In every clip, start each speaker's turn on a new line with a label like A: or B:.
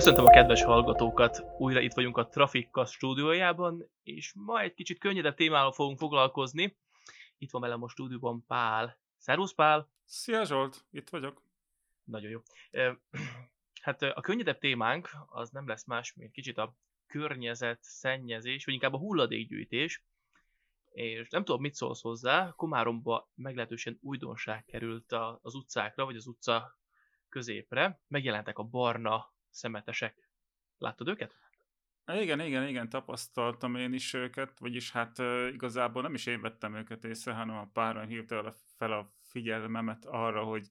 A: Köszöntöm a kedves hallgatókat! Újra itt vagyunk a Trafikkast stúdiójában, és ma egy kicsit könnyedebb témával fogunk foglalkozni. Itt van velem a stúdióban Pál. Szervusz Pál!
B: Szia Zsolt, itt vagyok.
A: Nagyon jó. Hát a könnyedebb témánk az nem lesz más, mint kicsit a környezet, szennyezés, vagy inkább a hulladékgyűjtés. És nem tudom, mit szólsz hozzá, Komáromba meglehetősen újdonság került az utcákra, vagy az utca középre. Megjelentek a barna szemetesek. Láttad őket?
B: Igen, igen, igen, tapasztaltam én is őket, vagyis hát igazából nem is én vettem őket észre, hanem a páran hívta fel a figyelmemet arra, hogy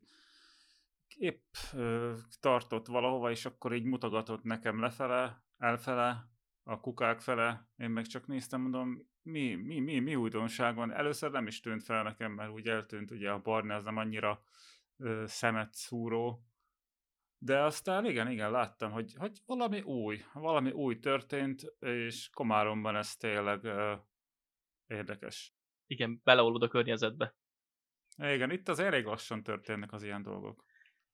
B: épp ö, tartott valahova, és akkor így mutogatott nekem lefele, elfele, a kukák fele, én meg csak néztem, mondom, mi, mi, mi, mi újdonság van? Először nem is tűnt fel nekem, mert úgy eltűnt, ugye a barna az nem annyira ö, szemet szúró, de aztán igen, igen, láttam, hogy, hogy valami új, valami új történt, és Komáromban ez tényleg ö, érdekes.
A: Igen, beleolod a környezetbe.
B: Igen, itt az elég lassan történnek az ilyen dolgok.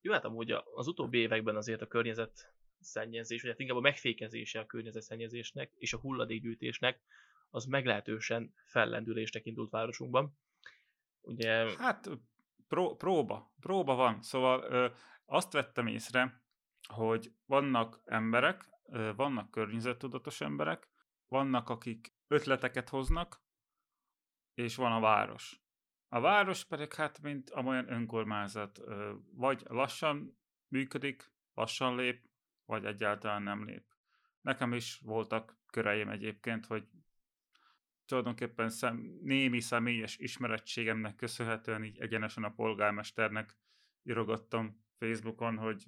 A: Jó, hát amúgy az utóbbi években azért a környezet szennyezés, vagy hát inkább a megfékezése a környezetszennyezésnek és a hulladékgyűjtésnek az meglehetősen fellendülésnek indult városunkban.
B: Ugye... Hát pró- próba, próba van. Szóval ö, azt vettem észre, hogy vannak emberek, vannak környezettudatos emberek, vannak, akik ötleteket hoznak, és van a város. A város pedig hát, mint amolyan önkormányzat, vagy lassan működik, lassan lép, vagy egyáltalán nem lép. Nekem is voltak köreim egyébként, hogy tulajdonképpen szem, némi személyes ismerettségemnek köszönhetően így egyenesen a polgármesternek írogattam Facebookon, hogy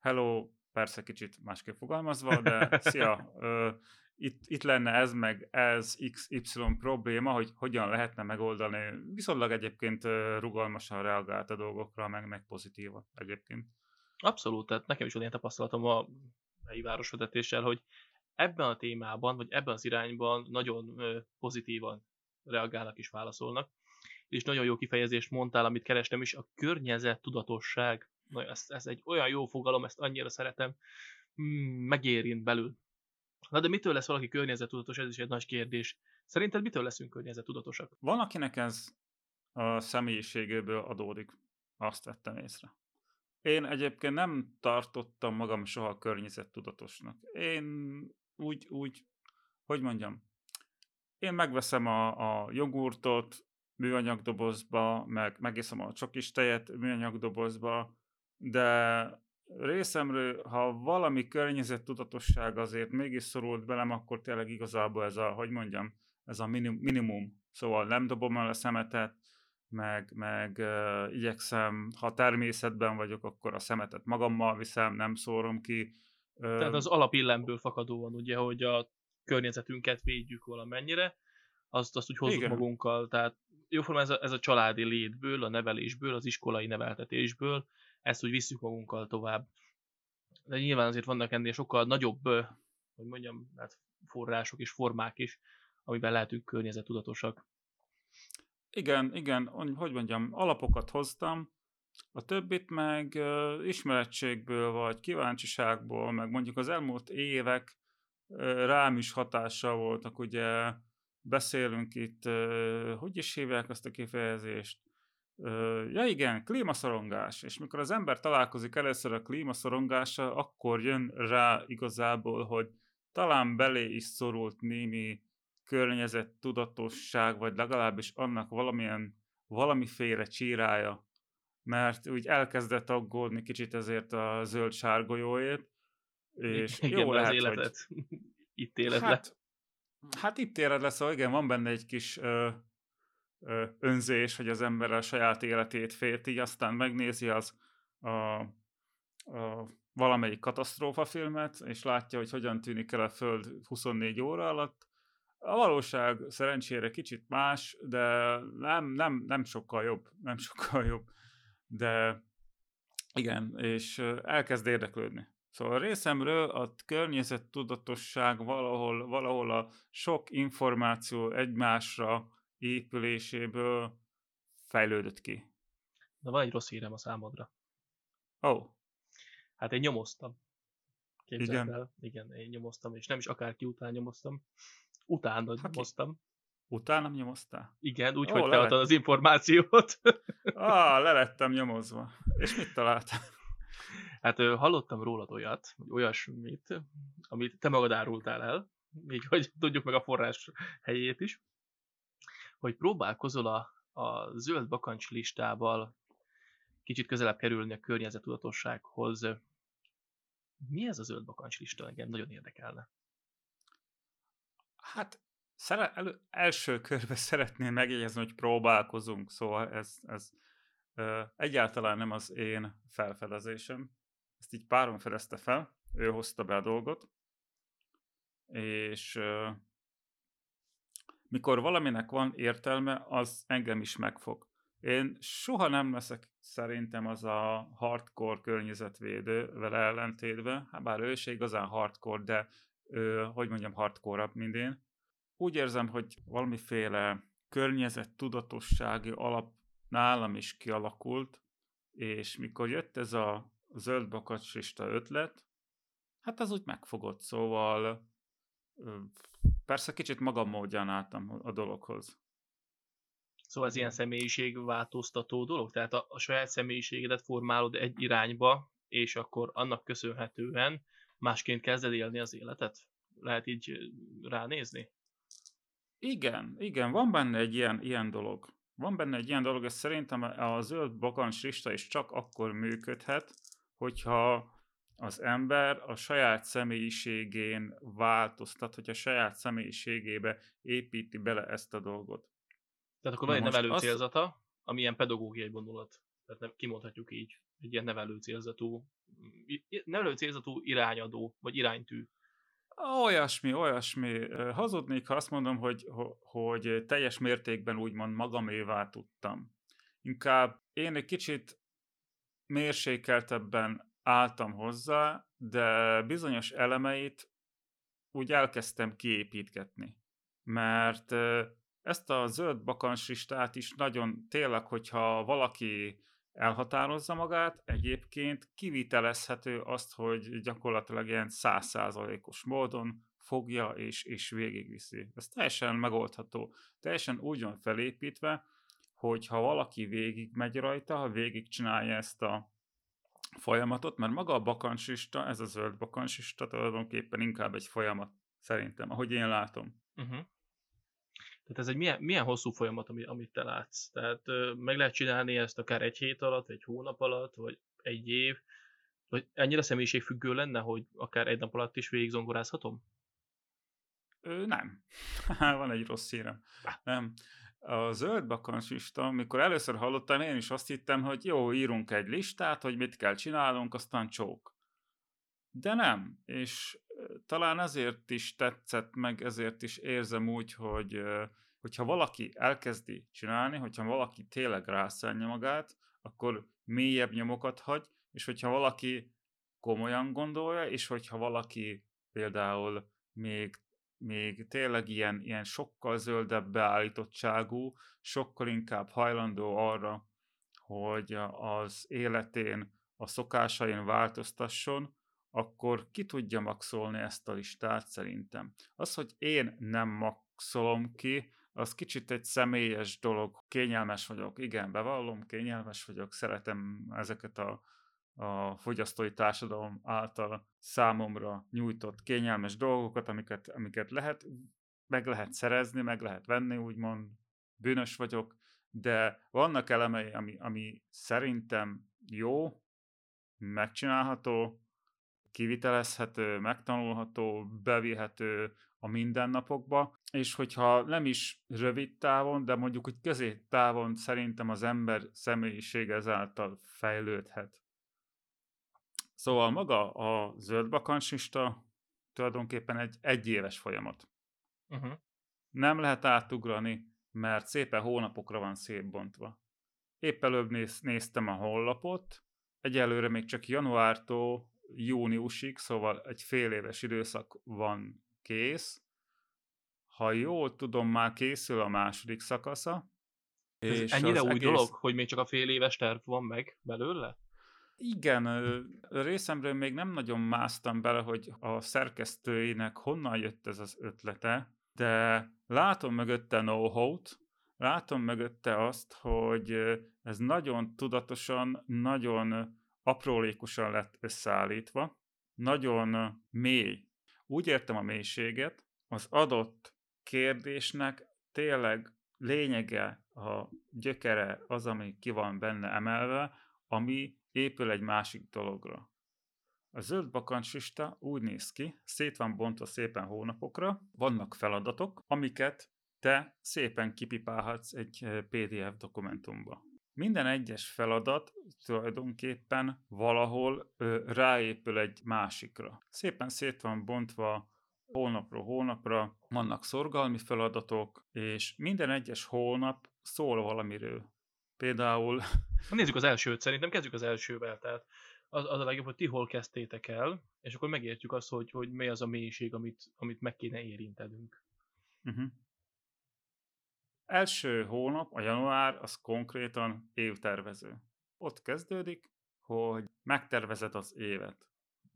B: hello, persze kicsit másképp fogalmazva, de szia, ö, itt, itt lenne ez meg ez XY probléma, hogy hogyan lehetne megoldani. Viszonylag egyébként rugalmasan reagált a dolgokra, meg, meg pozitívan egyébként.
A: Abszolút, tehát nekem is olyan tapasztalatom a helyi városvezetéssel, hogy ebben a témában, vagy ebben az irányban nagyon pozitívan reagálnak és válaszolnak. És nagyon jó kifejezést mondtál, amit kerestem is, a környezet tudatosság. Na, ez, ez egy olyan jó fogalom, ezt annyira szeretem, hmm, megérint belül. Na de mitől lesz valaki környezetudatos, ez is egy nagy kérdés. Szerinted mitől leszünk környezetudatosak?
B: Van, akinek ez a személyiségéből adódik, azt vettem észre. Én egyébként nem tartottam magam soha környezettudatosnak. Én úgy, úgy, hogy mondjam, én megveszem a, a jogurtot műanyagdobozba, meg megiszom a csokis tejet műanyagdobozba, de részemről, ha valami környezettudatosság azért mégis szorult belem, akkor tényleg igazából ez a, hogy mondjam, ez a minimum. Szóval nem dobom el a szemetet, meg, meg uh, igyekszem, ha természetben vagyok, akkor a szemetet magammal viszem, nem szórom ki.
A: Tehát az alapillemből fakadóan, ugye, hogy a környezetünket védjük valamennyire, azt, azt úgy hozzuk igen. magunkkal, tehát jóformán ez a, ez a családi létből, a nevelésből, az iskolai neveltetésből, ezt úgy visszük magunkkal tovább. De nyilván azért vannak ennél sokkal nagyobb, hogy mondjam, hát források és formák is, amiben lehetünk környezetudatosak.
B: Igen, igen, hogy mondjam, alapokat hoztam, a többit meg uh, ismerettségből, vagy kíváncsiságból, meg mondjuk az elmúlt évek uh, rám is hatással voltak, ugye beszélünk itt, uh, hogy is hívják azt a kifejezést, ja igen, klímaszorongás, és mikor az ember találkozik először a klímaszorongással, akkor jön rá igazából, hogy talán belé is szorult némi környezet tudatosság, vagy legalábbis annak valamilyen, valamiféle csírája, mert úgy elkezdett aggódni kicsit ezért a zöld sárgolyóért,
A: és igen, jó lehet, az életet. hogy... itt éled
B: hát, le. Hát itt éled le, szóval igen, van benne egy kis ö, önzés, hogy az ember a saját életét félti, aztán megnézi az a, a valamelyik katasztrófa filmet, és látja, hogy hogyan tűnik el a Föld 24 óra alatt. A valóság szerencsére kicsit más, de nem, nem, nem sokkal jobb, nem sokkal jobb. De igen, és elkezd érdeklődni. Szóval a részemről a környezettudatosság valahol, valahol a sok információ egymásra épüléséből fejlődött ki.
A: Na van egy rossz hírem a számodra.
B: Ó. Oh.
A: Hát én nyomoztam. Képzeld igen. El. Igen, én nyomoztam, és nem is akárki után nyomoztam. Utána Aki? nyomoztam.
B: Utána nyomoztál?
A: Igen, úgy, oh, hogy te adtad az információt.
B: ah, lelettem nyomozva. És mit találtál?
A: Hát hallottam rólad olyat, vagy olyasmit, amit te magad árultál el, így hogy tudjuk meg a forrás helyét is, hogy próbálkozol a, a zöld bakancs listával kicsit közelebb kerülni a környezetudatossághoz. Mi ez a zöld bakancs lista? Engem nagyon érdekelne.
B: Hát szere, elő, első körben szeretném megjegyezni, hogy próbálkozunk, szóval ez, ez ö, egyáltalán nem az én felfedezésem. Ezt így páron fedezte fel, ő hozta be a dolgot, és ö, mikor valaminek van értelme, az engem is megfog. Én soha nem leszek szerintem az a hardcore környezetvédő vele ellentétben, hát bár ő is igazán hardcore, de ő, hogy mondjam, hardcore mint én. Úgy érzem, hogy valamiféle környezet tudatossági alap nálam is kialakult, és mikor jött ez a zöld bakacsista ötlet, hát az úgy megfogott, szóval persze kicsit magam módján álltam a dologhoz.
A: Szóval ez ilyen személyiségváltoztató dolog? Tehát a, a saját személyiségedet formálod egy irányba, és akkor annak köszönhetően másként kezded élni az életet? Lehet így ránézni?
B: Igen, igen, van benne egy ilyen, ilyen dolog. Van benne egy ilyen dolog, és szerintem a zöld bakancs lista is csak akkor működhet, hogyha az ember a saját személyiségén változtat, hogy a saját személyiségébe építi bele ezt a dolgot.
A: Tehát akkor van egy nevelő azt... célzata, ami ilyen pedagógiai gondolat. Tehát nem, kimondhatjuk így, egy ilyen nevelő célzatú, nevelő célzatú irányadó, vagy iránytű.
B: Olyasmi, olyasmi. Hazudnék, ha azt mondom, hogy, hogy teljes mértékben úgymond magamévá tudtam. Inkább én egy kicsit mérsékeltebben álltam hozzá, de bizonyos elemeit úgy elkezdtem kiépítgetni. Mert ezt a zöld bakansistát is nagyon tényleg, hogyha valaki elhatározza magát, egyébként kivitelezhető azt, hogy gyakorlatilag ilyen százszázalékos módon fogja és, és végigviszi. Ez teljesen megoldható. Teljesen úgy van felépítve, hogy ha valaki végig megy rajta, ha végig csinálja ezt a folyamatot, mert maga a bakancsista, ez a zöld bakancsista tulajdonképpen inkább egy folyamat, szerintem, ahogy én látom. Uh-huh.
A: Tehát ez egy milyen, milyen hosszú folyamat, amit, amit te látsz. Tehát ö, meg lehet csinálni ezt akár egy hét alatt, egy hónap alatt, vagy egy év, vagy ennyire személyiségfüggő lenne, hogy akár egy nap alatt is végig zongorázhatom?
B: Ö, nem. Van egy rossz hírem. Nem. A zöld bakancsista, amikor először hallottam, én is azt hittem, hogy jó, írunk egy listát, hogy mit kell csinálnunk, aztán csók. De nem, és talán ezért is tetszett, meg ezért is érzem úgy, hogy hogyha valaki elkezdi csinálni, hogyha valaki tényleg rászánja magát, akkor mélyebb nyomokat hagy, és hogyha valaki komolyan gondolja, és hogyha valaki például még, még tényleg ilyen, ilyen sokkal zöldebb beállítottságú, sokkal inkább hajlandó arra, hogy az életén, a szokásain változtasson, akkor ki tudja maxolni ezt a listát szerintem. Az, hogy én nem maxolom ki, az kicsit egy személyes dolog. Kényelmes vagyok, igen, bevallom, kényelmes vagyok, szeretem ezeket a, a fogyasztói társadalom által számomra nyújtott kényelmes dolgokat, amiket, amiket lehet, meg lehet szerezni, meg lehet venni, úgymond bűnös vagyok, de vannak elemei, ami, ami szerintem jó, megcsinálható, kivitelezhető, megtanulható, bevihető a mindennapokba, és hogyha nem is rövid távon, de mondjuk, hogy középtávon szerintem az ember személyiség ezáltal fejlődhet. Szóval maga a zöld bakancsista tulajdonképpen egy egyéves folyamat. Uh-huh. Nem lehet átugrani, mert szépen hónapokra van szétbontva. Épp előbb néz, néztem a honlapot, egyelőre még csak januártól júniusig, szóval egy fél éves időszak van kész. Ha jól tudom, már készül a második szakasza.
A: Ez és ennyire új egész... dolog, hogy még csak a fél éves terv van meg belőle?
B: Igen, részemről még nem nagyon másztam bele, hogy a szerkesztőinek honnan jött ez az ötlete, de látom mögötte know-how-t, látom mögötte azt, hogy ez nagyon tudatosan, nagyon aprólékosan lett összeállítva, nagyon mély. Úgy értem a mélységet, az adott kérdésnek tényleg lényege, a gyökere az, ami ki van benne emelve, ami épül egy másik dologra. A zöld bakancsista úgy néz ki, szét van bontva szépen hónapokra, vannak feladatok, amiket te szépen kipipálhatsz egy eh, PDF dokumentumba. Minden egyes feladat tulajdonképpen valahol ö, ráépül egy másikra. Szépen szét van bontva hónapról hónapra, vannak szorgalmi feladatok, és minden egyes hónap szól valamiről. Például...
A: Nézzük az elsőt, szerintem kezdjük az elsővel, tehát az, az a legjobb, hogy ti hol kezdtétek el, és akkor megértjük azt, hogy, hogy mi az a mélység, amit, amit meg kéne érintenünk. Uh-huh.
B: Első hónap, a január, az konkrétan évtervező. Ott kezdődik, hogy megtervezed az évet.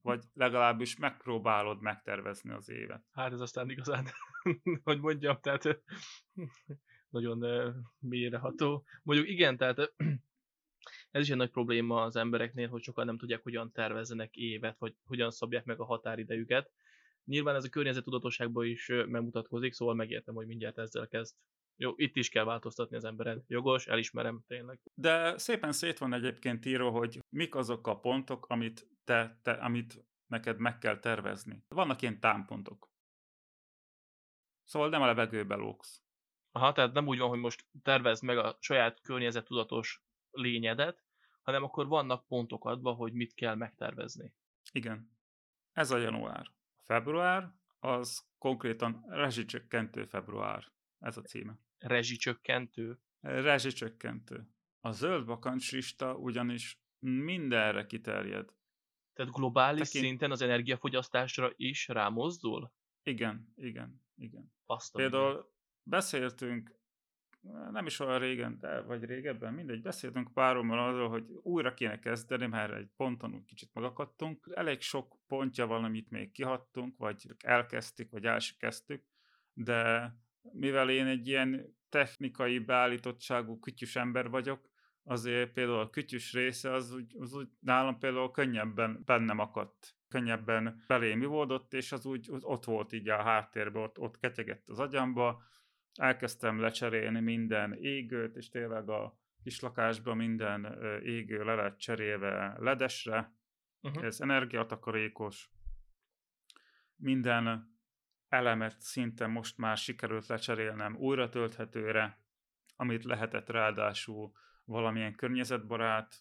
B: Vagy legalábbis megpróbálod megtervezni az évet.
A: Hát ez aztán igazán, hogy mondjam, tehát nagyon mélyreható. Mondjuk igen, tehát ez is egy nagy probléma az embereknél, hogy sokan nem tudják, hogyan tervezzenek évet, vagy hogyan szabják meg a határidejüket. Nyilván ez a környezetudatosságban is megmutatkozik, szóval megértem, hogy mindjárt ezzel kezd jó, itt is kell változtatni az emberen. Jogos, elismerem tényleg.
B: De szépen szét van egyébként írva, hogy mik azok a pontok, amit, te, te, amit neked meg kell tervezni. Vannak ilyen támpontok. Szóval nem a levegőbe lógsz.
A: Aha, tehát nem úgy van, hogy most tervezd meg a saját környezettudatos lényedet, hanem akkor vannak pontok adva, hogy mit kell megtervezni.
B: Igen. Ez a január. Február az konkrétan rezsicsökkentő február. Ez a címe
A: rezsicsökkentő?
B: Rezsicsökkentő. A zöld bakancslista ugyanis mindenre kiterjed.
A: Tehát globális Tekint... szinten az energiafogyasztásra is rámozdul?
B: Igen, igen, igen. Azt Például. Beszéltünk, nem is olyan régen, de vagy régebben, mindegy, beszéltünk párommal arról, hogy újra kéne kezdeni, mert egy ponton úgy kicsit megakadtunk. Elég sok pontja van, amit még kihattunk, vagy elkezdtük, vagy el de mivel én egy ilyen technikai beállítottságú kütyűs ember vagyok, azért például a kütyűs része az úgy, az úgy nálam például könnyebben bennem akadt, könnyebben belém ivódott, és az úgy ott volt így a háttérben, ott, ott ketyegett az agyamba, elkezdtem lecserélni minden égőt, és tényleg a kislakásban minden égő le lett cserélve ledesre, uh-huh. ez energiatakarékos, minden elemet szinte most már sikerült lecserélnem újra tölthetőre, amit lehetett ráadásul valamilyen környezetbarát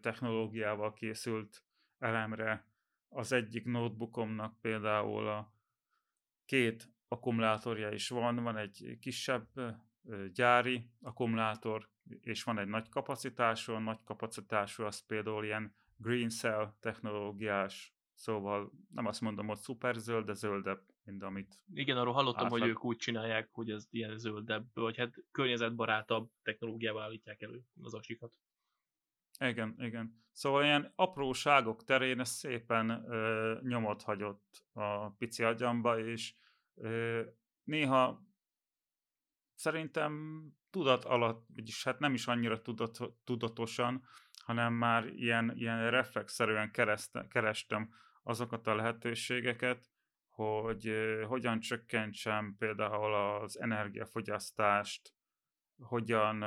B: technológiával készült elemre. Az egyik notebookomnak például a két akkumulátorja is van, van egy kisebb gyári akkumulátor, és van egy nagy kapacitású, a nagy kapacitású az például ilyen green cell technológiás, szóval nem azt mondom, hogy szuperzöld, de zöldebb mint amit...
A: Igen, arról hallottam, átlag... hogy ők úgy csinálják, hogy ez ilyen zöldebb, vagy hát környezetbarátabb technológiával állítják elő az asikat.
B: Igen, igen. Szóval ilyen apróságok terén ez szépen ö, nyomot hagyott a pici agyamba, és néha szerintem tudat alatt, vagyis hát nem is annyira tudat, tudatosan, hanem már ilyen, ilyen reflexzerűen kerestem azokat a lehetőségeket, hogy hogyan csökkentsem például az energiafogyasztást, hogyan,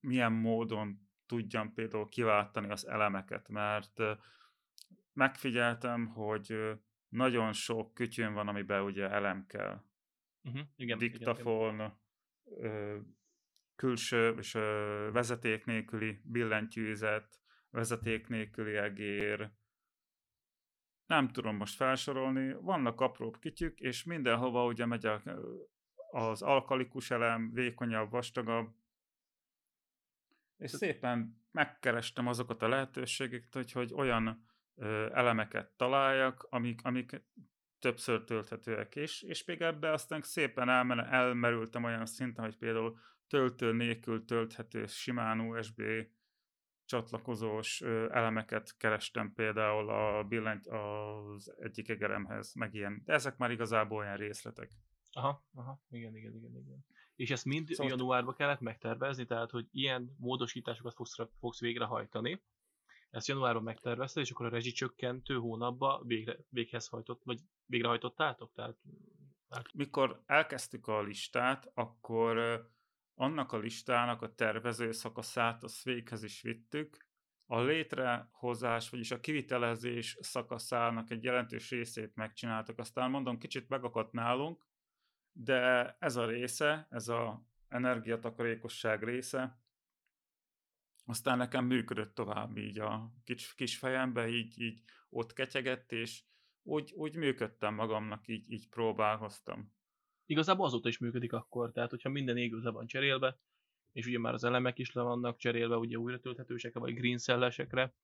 B: milyen módon tudjam például kiváltani az elemeket, mert megfigyeltem, hogy nagyon sok kütyön van, amiben ugye elem kell. Uh-huh, igen, Diktafon, igen, igen. külső és vezeték nélküli billentyűzet, vezeték nélküli egér, nem tudom most felsorolni, vannak apró kityük, és mindenhova ugye megy a, az alkalikus elem, vékonyabb, vastagabb, és szépen megkerestem azokat a lehetőségeket, hogy, hogy olyan ö, elemeket találjak, amik, amik többször tölthetőek, és, és még ebbe aztán szépen elmen, elmerültem olyan szinten, hogy például töltő nélkül tölthető simán USB csatlakozós elemeket kerestem például a billent az egyik egeremhez, meg ilyen. De ezek már igazából olyan részletek.
A: Aha, aha, igen, igen, igen, igen. És ezt mind szóval januárba kellett megtervezni, tehát hogy ilyen módosításokat fogsz, fogsz végrehajtani. Ezt januárban megtervezted, és akkor a rezsicsökkentő hónapba végre, véghez hajtott, vagy végrehajtottátok? Tehát,
B: hát... Mikor elkezdtük a listát, akkor annak a listának a tervező szakaszát a véghez is vittük, a létrehozás, vagyis a kivitelezés szakaszának egy jelentős részét megcsináltak. Aztán mondom, kicsit megakadt nálunk, de ez a része, ez a energiatakarékosság része, aztán nekem működött tovább így a kis, kis fejembe, így, így ott ketyegett, és úgy, úgy működtem magamnak, így, így próbálkoztam.
A: Igazából azóta is működik akkor, tehát hogyha minden égő le van cserélve, és ugye már az elemek is le vannak cserélve, ugye újra tölthetősekre, vagy green cellesekre,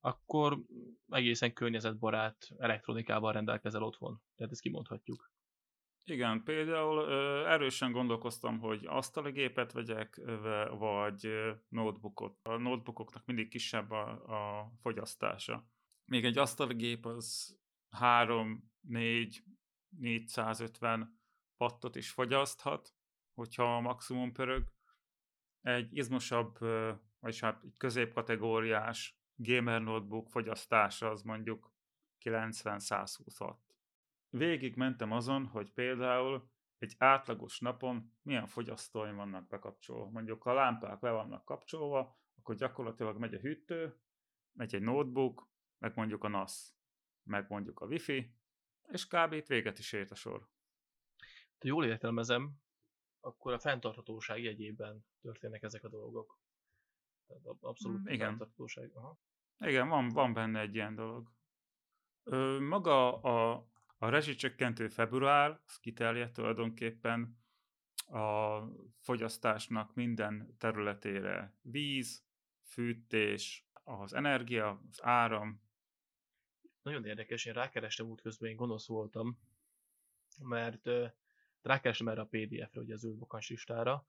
A: akkor egészen környezetbarát elektronikával rendelkezel otthon. Tehát ezt kimondhatjuk.
B: Igen, például erősen gondolkoztam, hogy asztali gépet vegyek, vagy notebookot. A notebookoknak mindig kisebb a, a fogyasztása. Még egy asztali gép az 3, 4, 450 pattot is fogyaszthat, hogyha a maximum pörög. Egy izmosabb, vagyis hát egy középkategóriás gamer notebook fogyasztása az mondjuk 90-126 végig mentem azon, hogy például egy átlagos napon milyen fogyasztóim vannak bekapcsolva. Mondjuk a lámpák le vannak kapcsolva, akkor gyakorlatilag megy a hűtő, megy egy notebook, meg mondjuk a NAS, meg mondjuk a Wi-Fi, és kb. itt véget is ért a sor.
A: Ha jól értelmezem, akkor a fenntarthatóság jegyében történnek ezek a dolgok. Tehát abszolút mm, igen. fenntarthatóság. Aha.
B: Igen, van, van benne egy ilyen dolog. Ö, maga a a rezsicsökkentő február, az kiterjedt tulajdonképpen a fogyasztásnak minden területére. Víz, fűtés, az energia, az áram.
A: Nagyon érdekes, én rákerestem útközben, én gonosz voltam, mert uh, rákerestem erre a PDF-re, ugye az zöldbokans listára.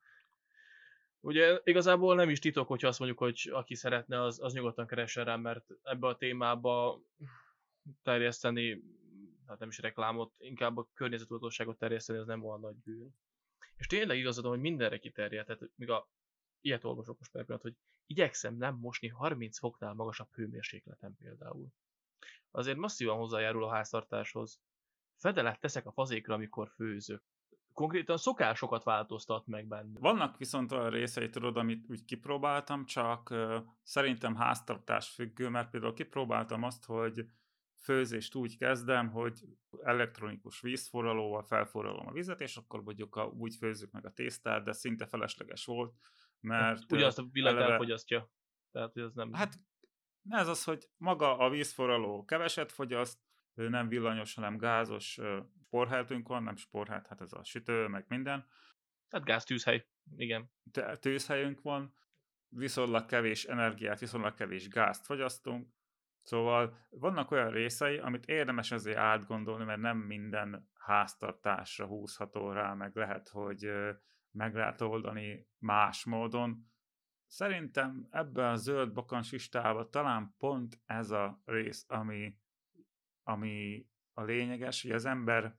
A: Ugye igazából nem is titok, hogyha azt mondjuk, hogy aki szeretne, az, az nyugodtan keressen rá, mert ebbe a témába terjeszteni hát nem is reklámot, inkább a környezetudatosságot terjeszteni, az nem olyan nagy bűn. És tényleg igazad, hogy mindenre kiterjed, tehát még a ilyet olvasok most például, hogy igyekszem nem mosni 30 foknál magasabb hőmérsékleten például. Azért masszívan hozzájárul a háztartáshoz. Fedelet teszek a fazékra, amikor főzök. Konkrétan szokásokat változtat meg benne.
B: Vannak viszont olyan részei, tudod, amit úgy kipróbáltam, csak uh, szerintem háztartás függő, mert például kipróbáltam azt, hogy főzést úgy kezdem, hogy elektronikus vízforralóval felforralom a vizet, és akkor mondjuk a, úgy főzzük meg a tésztát, de szinte felesleges volt, mert...
A: Ugyanazt a villát eleve... elfogyasztja. Tehát ez nem...
B: Hát ez az, hogy maga a vízforraló keveset fogyaszt, nem villanyos, hanem gázos sporheltünk van, nem sporhát, hát ez a sütő, meg minden.
A: Hát gáztűzhely, igen.
B: Tűzhelyünk van, viszonylag kevés energiát, viszonylag kevés gázt fogyasztunk, Szóval vannak olyan részei, amit érdemes azért átgondolni, mert nem minden háztartásra húzható rá, meg lehet, hogy meg lehet oldani más módon. Szerintem ebben a zöld bakans listában talán pont ez a rész, ami, ami a lényeges, hogy az ember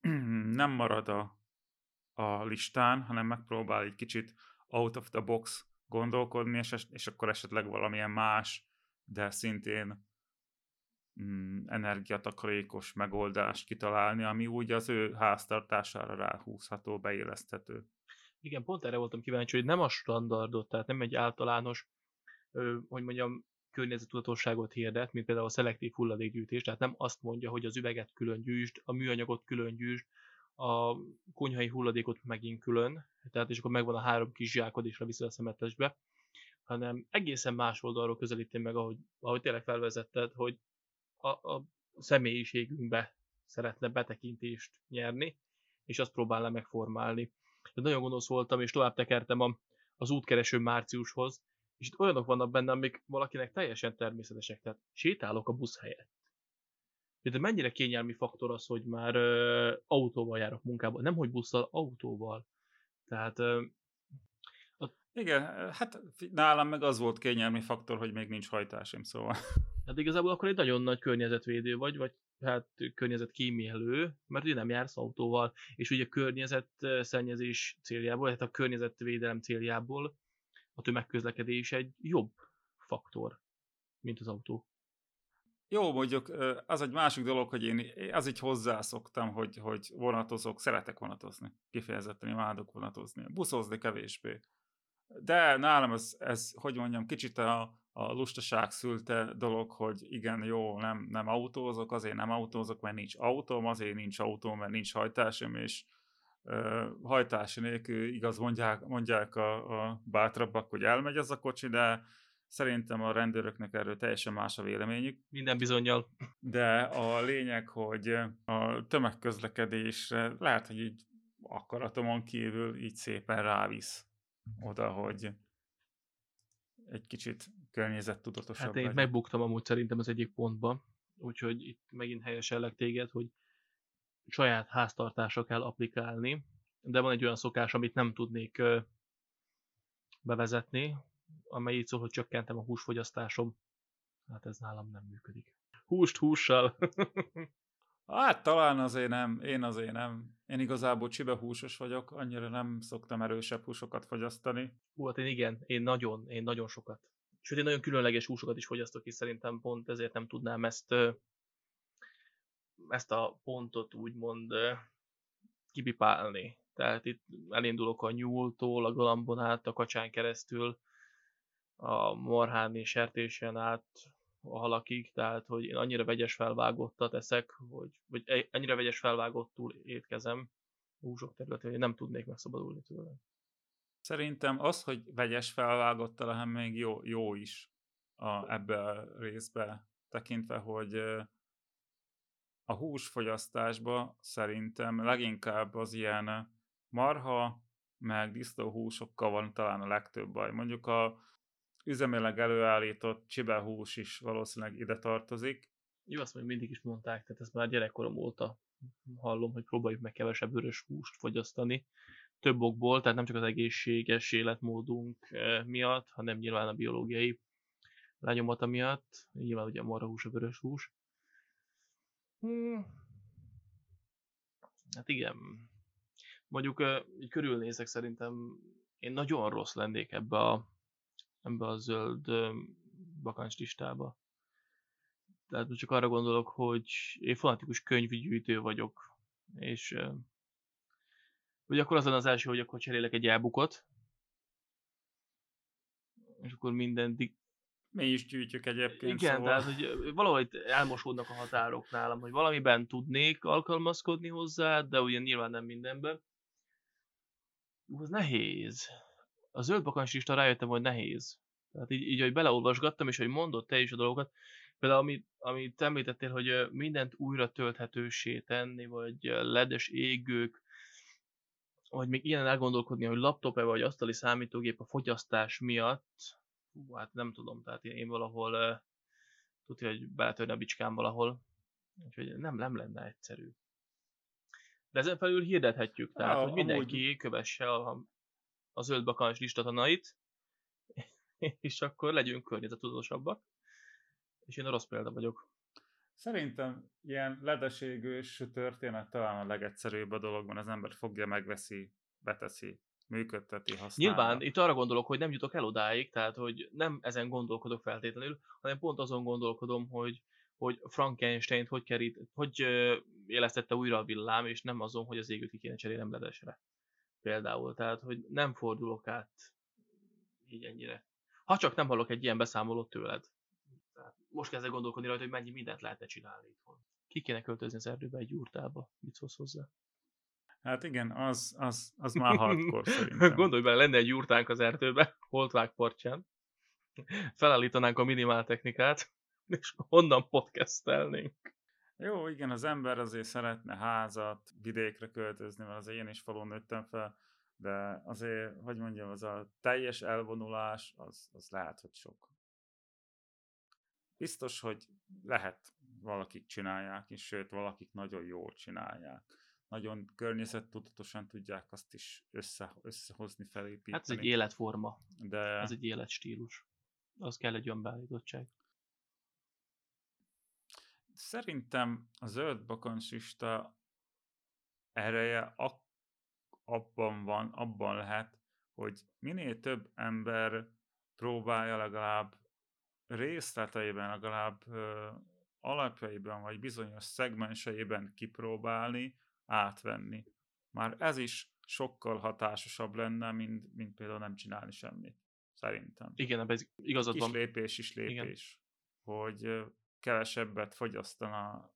B: nem marad a, a listán, hanem megpróbál egy kicsit out of the box gondolkodni, és, és akkor esetleg valamilyen más de szintén mm, energiatakarékos megoldást kitalálni, ami úgy az ő háztartására ráhúzható, beéleszthető.
A: Igen, pont erre voltam kíváncsi, hogy nem a standardot, tehát nem egy általános, hogy mondjam, környezetudatosságot hirdet, mint például a szelektív hulladékgyűjtés, tehát nem azt mondja, hogy az üveget külön gyűjtsd, a műanyagot külön gyűjtsd, a konyhai hulladékot megint külön, tehát és akkor megvan a három kis zsákod, és leviszed a szemetesbe, hanem egészen más oldalról közelíti meg, ahogy, ahogy tényleg felvezetted, hogy a, a személyiségünkbe szeretne betekintést nyerni, és azt próbálna megformálni. De nagyon gonosz voltam, és tovább tekertem a, az útkereső márciushoz, és itt olyanok vannak benne, amik valakinek teljesen természetesek, tehát sétálok a busz helyett. De mennyire kényelmi faktor az, hogy már ö, autóval járok munkába, nem hogy busszal, autóval. Tehát ö,
B: Igen, hát nálam meg az volt kényelmi faktor, hogy még nincs hajtásim, szóval.
A: Hát igazából akkor egy nagyon nagy környezetvédő vagy, vagy hát környezetkímélő, mert ugye nem jársz autóval, és ugye környezetszennyezés céljából, tehát a környezetvédelem céljából a tömegközlekedés egy jobb faktor, mint az autó.
B: Jó, mondjuk az egy másik dolog, hogy én az így hozzászoktam, hogy, hogy vonatozok, szeretek vonatozni. Kifejezetten imádok vonatozni. Buszozni kevésbé. De nálam ez, ez hogy mondjam, kicsit a, a lustaság szülte dolog, hogy igen, jó, nem, nem autózok, azért nem autózok, mert nincs autóm, azért nincs autóm, mert nincs hajtásom, és uh, hajtási nélkül igaz mondják, mondják a, a bátrabbak, hogy elmegy az a kocsi, de szerintem a rendőröknek erről teljesen más a véleményük.
A: Minden bizonyal.
B: De a lényeg, hogy a tömegközlekedésre lehet, hogy így akaratomon kívül így szépen rávisz oda, hogy egy kicsit környezettudatosabb
A: Hát én legyen. megbuktam amúgy szerintem az egyik pontba, úgyhogy itt megint helyesellek téged, hogy saját háztartásra kell applikálni, de van egy olyan szokás, amit nem tudnék bevezetni, amely így szól, hogy csökkentem a húsfogyasztásom. Hát ez nálam nem működik. Húst hússal.
B: Hát talán azért nem, én azért nem. Én igazából húsos vagyok, annyira nem szoktam erősebb húsokat fogyasztani.
A: Hú, hát én igen, én nagyon, én nagyon sokat. Sőt, én nagyon különleges húsokat is fogyasztok, és szerintem pont ezért nem tudnám ezt, ezt a pontot úgymond kipipálni. Tehát itt elindulok a nyúltól, a galambon át, a kacsán keresztül, a marhán és sertésen át, a halakig, tehát hogy én annyira vegyes felvágottat eszek, hogy, vagy e, annyira vegyes felvágottul étkezem húsok területén, hogy nem tudnék megszabadulni tőle.
B: Szerintem az, hogy vegyes felvágottal, hanem még jó, jó is a, ebbe a részbe tekintve, hogy a húsfogyasztásba szerintem leginkább az ilyen marha, meg disznóhúsokkal van talán a legtöbb baj. Mondjuk a üzemileg előállított csibehús is valószínűleg ide tartozik.
A: Jó, azt még mindig is mondták, tehát ezt már gyerekkorom óta hallom, hogy próbáljuk meg kevesebb vörös húst fogyasztani. Több okból, tehát nem csak az egészséges életmódunk eh, miatt, hanem nyilván a biológiai lenyomata miatt. Nyilván ugye a marhahús, a vörös hús. Hmm. Hát igen. Mondjuk eh, így körülnézek szerintem én nagyon rossz lennék ebbe a ebbe a zöld bakancs listába. Tehát most csak arra gondolok, hogy én fanatikus könyvgyűjtő vagyok, és vagy akkor az az első, hogy akkor cserélek egy elbukot, és akkor minden di-
B: mi is gyűjtjük egyébként.
A: Igen, szóval. tehát hogy valahogy elmosódnak a határok nálam, hogy valamiben tudnék alkalmazkodni hozzá, de ugye nyilván nem mindenben. Az nehéz a zöld lista rájöttem, hogy nehéz. Tehát így, így hogy beleolvasgattam, és hogy mondott te is a dolgokat, például amit, amit említettél, hogy mindent újra tölthetősé tenni, vagy ledes égők, vagy még ilyen elgondolkodni, hogy laptop-e vagy asztali számítógép a fogyasztás miatt, hú, hát nem tudom, tehát én valahol tudja, hogy beletörni a bicskám valahol, úgyhogy nem, nem lenne egyszerű. De ezen felül hirdethetjük, tehát, ja, hogy mindenki amúgy... kövesse a a zöld bakancs listatanait, és akkor legyünk környezetudósabbak. És én a rossz példa vagyok.
B: Szerintem ilyen ledeségős történet talán a legegyszerűbb a dologban, az ember fogja, megveszi, beteszi, működteti, használja.
A: Nyilván, itt arra gondolok, hogy nem jutok el odáig, tehát hogy nem ezen gondolkodok feltétlenül, hanem pont azon gondolkodom, hogy, hogy Frankenstein hogy, kerít, hogy élesztette újra a villám, és nem azon, hogy az égőt ki kéne cserélnem ledesre például, tehát hogy nem fordulok át így ennyire. Ha csak nem hallok egy ilyen beszámolót tőled. Tehát most kezdek gondolkodni rajta, hogy mennyi mindent lehetne csinálni itthon. Ki kéne költözni az erdőbe egy jurtába? Mit szólsz hozzá?
B: Hát igen, az, az, az már hardcore szerintem.
A: Gondolj bele, lenne egy jurtánk az erdőbe, holtvág partján. Felállítanánk a minimál technikát, és onnan podcastelnénk.
B: Jó, igen, az ember azért szeretne házat, vidékre költözni, mert azért én is falun nőttem fel, de azért, hogy mondjam, az a teljes elvonulás, az, az lehet, hogy sok. Biztos, hogy lehet valakik csinálják, és sőt, valakik nagyon jól csinálják. nagyon környezettudatosan tudják azt is össze, összehozni, felépíteni.
A: Hát ez egy életforma. De... Ez egy életstílus. Az kell egy önbeállítottság.
B: Szerintem a zöld bakancsista ereje ak- abban van, abban lehet, hogy minél több ember próbálja legalább részleteiben, legalább ö, alapjaiban, vagy bizonyos szegmenseiben kipróbálni, átvenni. Már ez is sokkal hatásosabb lenne, mint, mint például nem csinálni semmit. Szerintem.
A: Igen, ebben igazad
B: van. Kis lépés is lépés. Igen. Hogy kevesebbet fogyasztana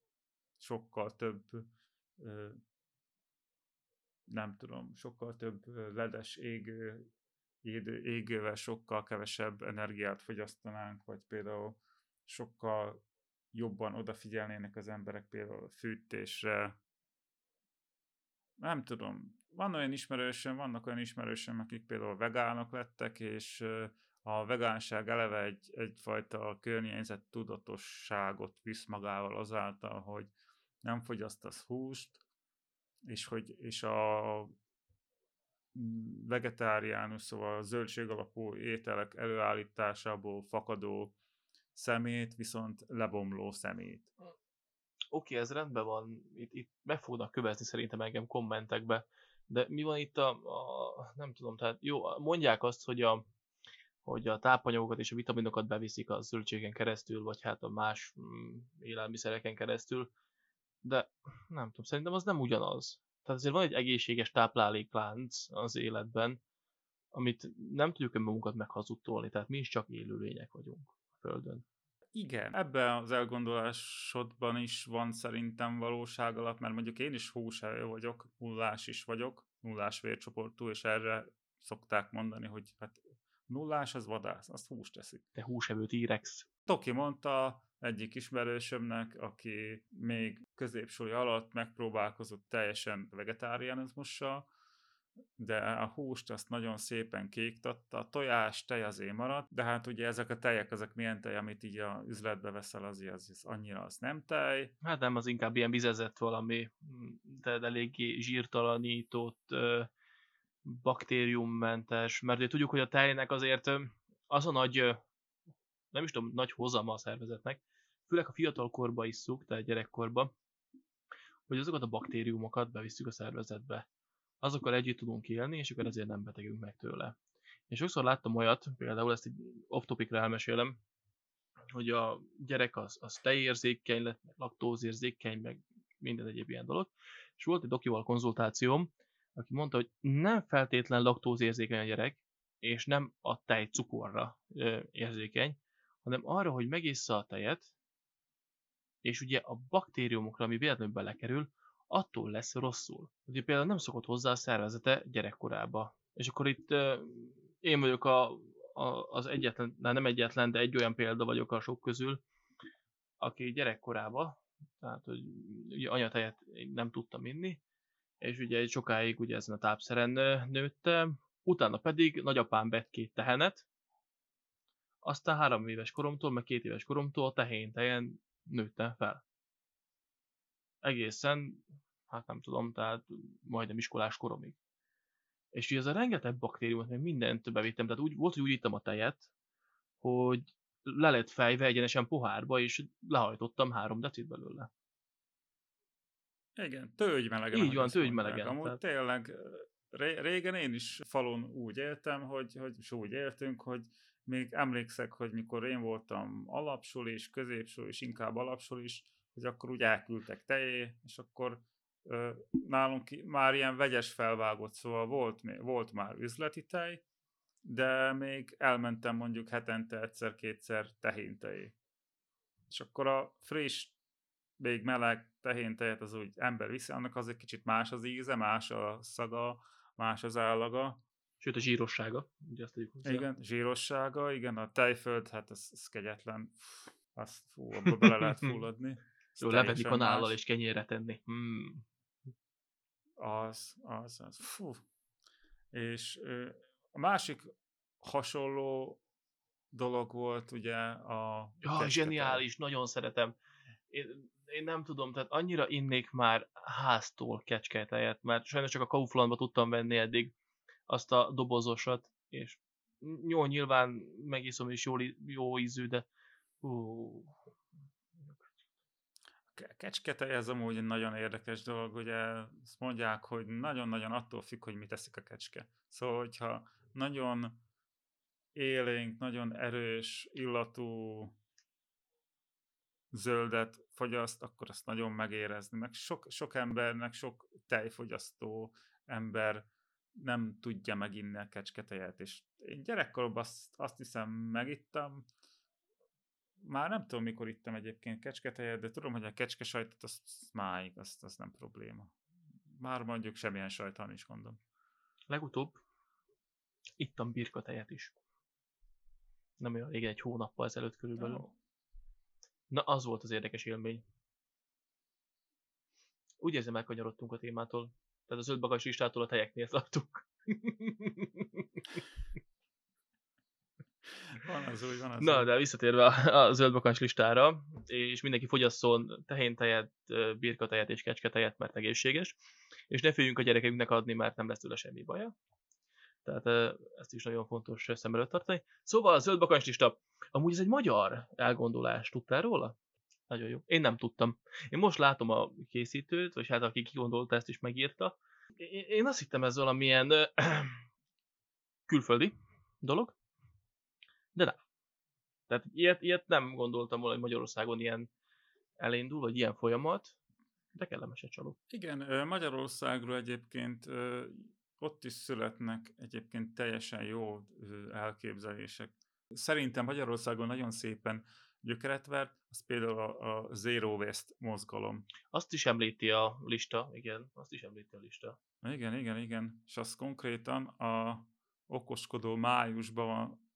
B: sokkal több nem tudom, sokkal több ledes égő, égővel sokkal kevesebb energiát fogyasztanánk, vagy például sokkal jobban odafigyelnének az emberek például a fűtésre. Nem tudom, van olyan ismerősöm, vannak olyan ismerősöm, akik például vegánok lettek, és a vegánság eleve egy, egyfajta környezet tudatosságot visz magával azáltal, hogy nem fogyasztasz húst, és hogy és a vegetáriánus, szóval a zöldség alapú ételek előállításából fakadó szemét, viszont lebomló szemét. Oké,
A: okay, ez rendben van, itt, itt meg fognak kövezni szerintem engem kommentekbe, de mi van itt a, a nem tudom, tehát jó, mondják azt, hogy a, hogy a tápanyagokat és a vitaminokat beviszik a zöldségen keresztül, vagy hát a más mm, élelmiszereken keresztül, de nem tudom, szerintem az nem ugyanaz. Tehát azért van egy egészséges tápláléklánc az életben, amit nem tudjuk önmagunkat meghazudtolni, tehát mi is csak élőlények vagyunk a Földön.
B: Igen, ebben az elgondolásodban is van szerintem valóság alap, mert mondjuk én is húsevő vagyok, nullás is vagyok, nullás vércsoportú, és erre szokták mondani, hogy hát nullás az vadász, azt húst teszik.
A: Te húsevő T-rex.
B: Toki mondta egyik ismerősömnek, aki még középsúly alatt megpróbálkozott teljesen vegetáriánizmussal, de a húst azt nagyon szépen kéktatta, a tojás, tej azért maradt, de hát ugye ezek a tejek, ezek milyen tej, amit így a üzletbe veszel, az, az, az annyira az nem tej.
A: Hát nem, az inkább ilyen vizezett valami, de eléggé zsírtalanított, baktériummentes, mert ugye tudjuk, hogy a tejnek azért az a nagy nem is tudom, nagy hozama a szervezetnek, főleg a fiatal korba isszuk, tehát gyerekkorba, hogy azokat a baktériumokat bevisszük a szervezetbe. Azokkal együtt tudunk élni, és akkor ezért nem betegünk meg tőle. És sokszor láttam olyat, például ezt egy off-topicra elmesélem, hogy a gyerek az, az tejérzékeny lett, laktózérzékeny, meg minden egyéb ilyen dolog. És volt egy dokival konzultációm, aki mondta, hogy nem feltétlen laktózérzékeny a gyerek, és nem a tej cukorra érzékeny, hanem arra, hogy megissza a tejet, és ugye a baktériumokra, ami véletlenül belekerül, attól lesz rosszul. Ugye például nem szokott hozzá a szervezete gyerekkorába. És akkor itt uh, én vagyok a, a, az egyetlen, nem egyetlen, de egy olyan példa vagyok a sok közül, aki gyerekkorába, tehát hogy ugye anyatejet nem tudtam inni, és ugye sokáig ugye ezen a tápszeren nőtte, utána pedig nagyapám vett két tehenet, aztán három éves koromtól, meg két éves koromtól a tehén tejen nőttem fel. Egészen, hát nem tudom, tehát majdnem iskolás koromig. És ugye ez a rengeteg baktériumot, meg mindent bevittem, tehát úgy, volt, hogy úgy ittam a tejet, hogy le lett fejve egyenesen pohárba, és lehajtottam három decit belőle.
B: Igen, tőgymelegen.
A: Így van, tőgymelegen.
B: Amúgy tehát... tényleg régen én is falon úgy éltem, hogy, hogy és úgy éltünk, hogy még emlékszek, hogy mikor én voltam alapsul és középsul és inkább alapsul is, hogy akkor úgy elküldtek tejé, és akkor ö, nálunk már ilyen vegyes felvágott, szóval volt, volt már üzleti tej, de még elmentem mondjuk hetente egyszer-kétszer tehéntejé. És akkor a friss, még meleg tehéntejet az úgy ember viszi, annak az egy kicsit más az íze, más a szaga, más az állaga,
A: Sőt, a zsírossága, ugye azt tegyük
B: hozzá. Igen, zsírossága, igen, a tejföld, hát ez, ez kegyetlen. Azt, fú, abba bele lehet fulladni.
A: Jó, levenni kanállal és kenyérre tenni. Hmm.
B: Az, az, az. Fú. És a másik hasonló dolog volt ugye a...
A: Ja, zseniális, nagyon szeretem. én, én nem tudom, tehát annyira innék már háztól kecsketejet, mert sajnos csak a Kauflandba tudtam venni eddig azt a dobozosat, és jó, nyilván megiszom is jó, jó ízű, de hú,
B: kecsketej ez amúgy egy nagyon érdekes dolog, ugye azt mondják, hogy nagyon-nagyon attól függ, hogy mit teszik a kecske. Szóval, hogyha nagyon élénk, nagyon erős illatú zöldet fogyaszt, akkor azt nagyon megérezni. Meg sok, sok embernek, sok tejfogyasztó ember nem tudja meginni a kecsketejet, és én gyerekkoromban azt, azt hiszem megittam, már nem tudom, mikor ittam egyébként kecsketejet, de tudom, hogy a kecskesajtot azt máig, azt, az nem probléma. Már mondjuk semmilyen sajt nem is gondom.
A: Legutóbb ittam birkatejet is. Nem olyan régen, egy hónappal ezelőtt körülbelül. Oh. Na, az volt az érdekes élmény. Úgy érzem, elkanyarodtunk a témától. Tehát az öt listától a tejeknél tartunk.
B: Van az úgy, van az
A: Na, úgy. de visszatérve a, a listára, és mindenki fogyasszon tehéntejet, birkatejet és kecsketejet, mert egészséges, és ne féljünk a gyerekeinknek adni, mert nem lesz tőle semmi baja. Tehát ezt is nagyon fontos szem előtt tartani. Szóval a zöldbakancs lista, amúgy ez egy magyar elgondolás, tudtál róla? Nagyon jó. Én nem tudtam. Én most látom a készítőt, vagy hát aki kigondolta ezt is megírta. Én azt hittem ez valamilyen külföldi dolog, de nem. Tehát ilyet, ilyet nem gondoltam volna, hogy Magyarországon ilyen elindul, vagy ilyen folyamat, de kellemes egy csaló.
B: Igen, Magyarországról egyébként ott is születnek egyébként teljesen jó elképzelések. Szerintem Magyarországon nagyon szépen gyökeret vert, az például a, a Zero Waste mozgalom.
A: Azt is említi a lista, igen, azt is említi a lista.
B: Igen, igen, igen. És az konkrétan a okoskodó májusban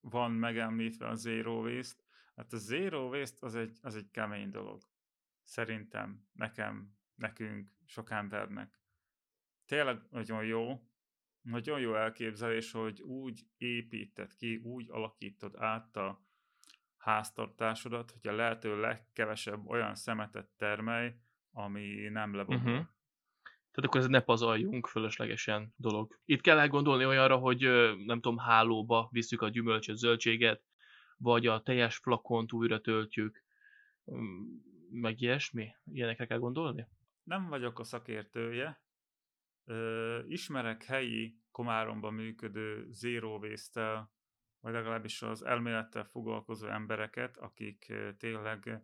B: van megemlítve a Zero Waste. Hát a Zero Waste az egy, az egy kemény dolog. Szerintem, nekem, nekünk, sok embernek. Tényleg nagyon jó, nagyon jó elképzelés, hogy úgy építed ki, úgy alakítod át a háztartásodat, hogy a lehető legkevesebb olyan szemetet termelj, ami nem lebomol. Uh-huh.
A: Tehát akkor ez ne pazaljunk fölöslegesen dolog. Itt kell elgondolni olyanra, hogy nem tudom, hálóba visszük a gyümölcsöt, zöldséget, vagy a teljes flakont újra töltjük, meg ilyesmi. Ilyenekre kell gondolni?
B: Nem vagyok a szakértője. Ismerek helyi Komáromban működő zero waste vagy legalábbis az elmélettel foglalkozó embereket, akik tényleg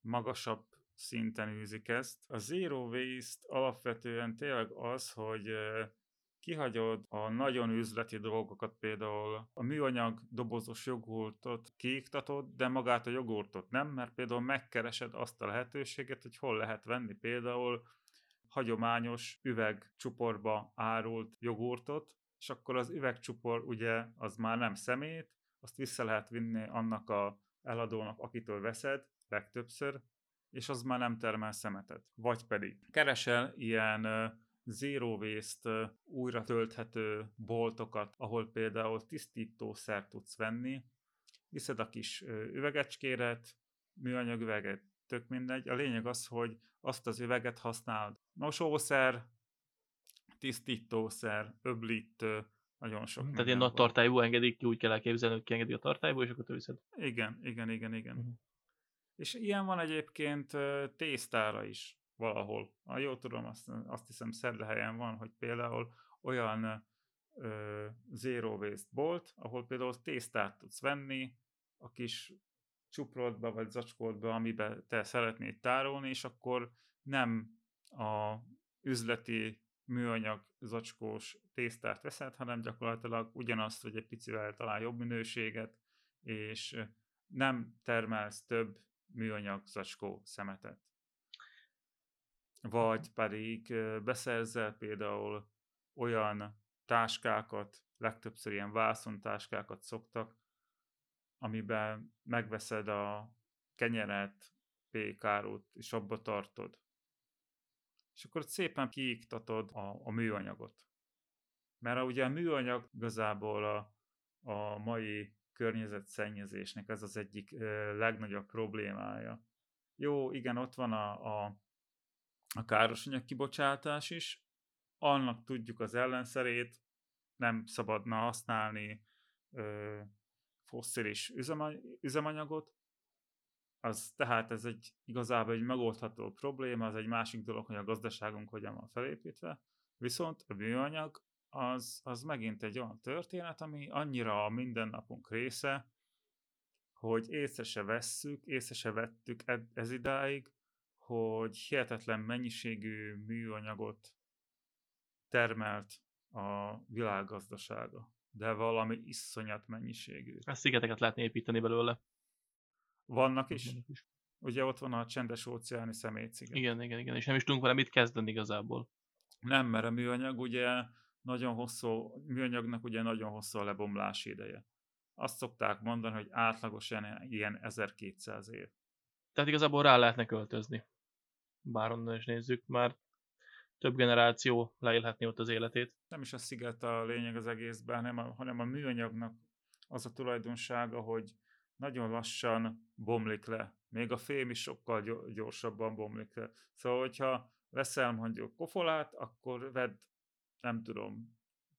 B: magasabb szinten űzik ezt. A zero waste alapvetően tényleg az, hogy kihagyod a nagyon üzleti dolgokat, például a műanyag dobozos jogurtot kiiktatod, de magát a jogurtot nem, mert például megkeresed azt a lehetőséget, hogy hol lehet venni például hagyományos üvegcsuporba árult jogurtot, és akkor az üvegcsupor ugye az már nem szemét, azt vissza lehet vinni annak a eladónak, akitől veszed, legtöbbször, és az már nem termel szemetet. Vagy pedig keresel ilyen zero waste újra tölthető boltokat, ahol például tisztítószer tudsz venni, viszed a kis üvegecskéret, műanyag üveget, tök mindegy. A lényeg az, hogy azt az üveget használod. Mosószer, tisztítószer, öblítő, nagyon sok.
A: Tehát ilyen nagy tartályú engedik ki, úgy kell elképzelni, hogy kiengedik a tartályból, és akkor te viszed.
B: Igen, igen, igen, igen. Uh-huh. És ilyen van egyébként tésztára is valahol. Ha jól tudom, azt, azt hiszem Szerdahelyen van, hogy például olyan ö, zero waste bolt, ahol például tésztát tudsz venni a kis csuprodba vagy zacskódba, amiben te szeretnéd tárolni, és akkor nem a üzleti műanyag zacskós tésztát veszed, hanem gyakorlatilag ugyanazt, vagy egy picivel talán jobb minőséget, és nem termelsz több műanyag zacskó szemetet. Vagy pedig beszerzel például olyan táskákat, legtöbbször ilyen vászontáskákat szoktak, amiben megveszed a kenyeret, pékárút, és abba tartod. És akkor szépen kiiktatod a, a műanyagot. Mert ugye a műanyag igazából a, a mai környezetszennyezésnek ez az egyik legnagyobb problémája. jó, igen, ott van a, a, a károsanyag kibocsátás is, annak tudjuk az ellenszerét, nem szabadna használni ö, fosszilis üzemanyagot, az, tehát ez egy igazából egy megoldható probléma, az egy másik dolog, hogy a gazdaságunk hogyan van felépítve, viszont a műanyag az, az megint egy olyan történet, ami annyira a mindennapunk része, hogy észre se vesszük, észre se vettük ez idáig, hogy hihetetlen mennyiségű műanyagot termelt a világgazdasága. De valami iszonyat mennyiségű.
A: A szigeteket lehetne építeni belőle.
B: Vannak is. Vannak is. Ugye ott van a csendes óceáni szemétsziget.
A: Igen, igen, igen, és nem is tudunk vele mit kezdeni igazából.
B: Nem, mert a műanyag ugye nagyon hosszú, műanyagnak ugye nagyon hosszú a lebomlási ideje. Azt szokták mondani, hogy átlagosan ilyen 1200 év.
A: Tehát igazából rá lehetne költözni. Bár onnan is nézzük, már több generáció leélhetni ott az életét.
B: Nem is a sziget a lényeg az egészben, hanem a, hanem a műanyagnak az a tulajdonsága, hogy nagyon lassan bomlik le. Még a fém is sokkal gyorsabban bomlik le. Szóval, hogyha veszel mondjuk kofolát, akkor vedd, nem tudom,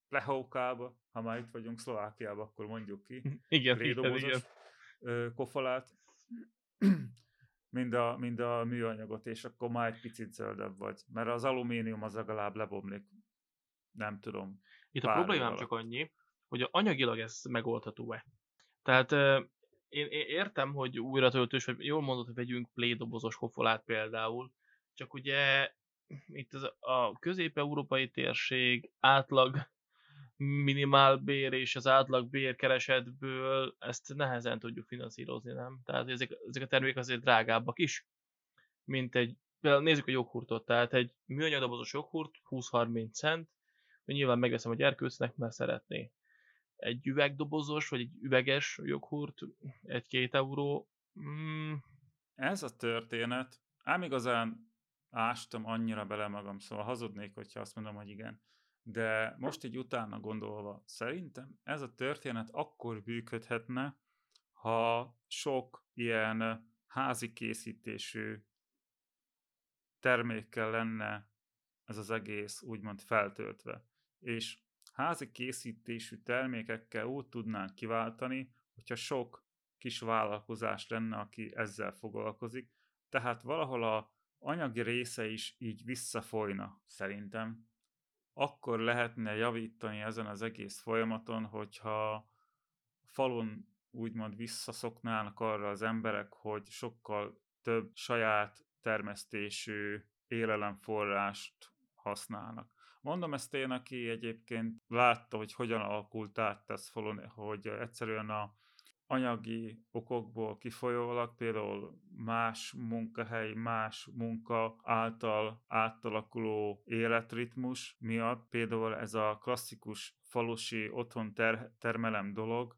B: Plehókába, ha már itt vagyunk Szlovákiába, akkor mondjuk ki.
A: Igen, igen, igen.
B: kofolát, mind a, mind a műanyagot, és akkor már egy picit zöldebb vagy. Mert az alumínium az legalább lebomlik. Nem tudom.
A: Itt a problémám csak annyi, hogy anyagilag ez megoldható-e. Tehát én, én értem, hogy újra töltős, vagy jól mondod, hogy vegyünk plédobozos kofolát például, csak ugye itt az, a közép-európai térség átlag minimálbér és az átlag bérkeresetből ezt nehezen tudjuk finanszírozni, nem? Tehát ezek, ezek a termékek azért drágábbak is, mint egy, például nézzük a joghurtot, tehát egy műanyagdobozos joghurt 20-30 cent, nyilván megveszem a gyerkőcnek, mert szeretné. Egy üvegdobozos, vagy egy üveges joghurt, egy-két euró. Mm.
B: Ez a történet, ám igazán ástam annyira bele magam, szóval hazudnék, hogyha azt mondom, hogy igen de most így utána gondolva, szerintem ez a történet akkor működhetne, ha sok ilyen házi készítésű termékkel lenne ez az egész úgymond feltöltve. És házi készítésű termékekkel úgy tudnánk kiváltani, hogyha sok kis vállalkozás lenne, aki ezzel foglalkozik, tehát valahol a anyagi része is így visszafolyna szerintem akkor lehetne javítani ezen az egész folyamaton, hogyha falun úgymond visszaszoknának arra az emberek, hogy sokkal több saját termesztésű élelemforrást használnak. Mondom ezt én, aki egyébként látta, hogy hogyan alakult át ez falun, hogy egyszerűen a anyagi okokból kifolyólag, például más munkahely, más munka által átalakuló életritmus miatt, például ez a klasszikus falusi otthon ter- termelem dolog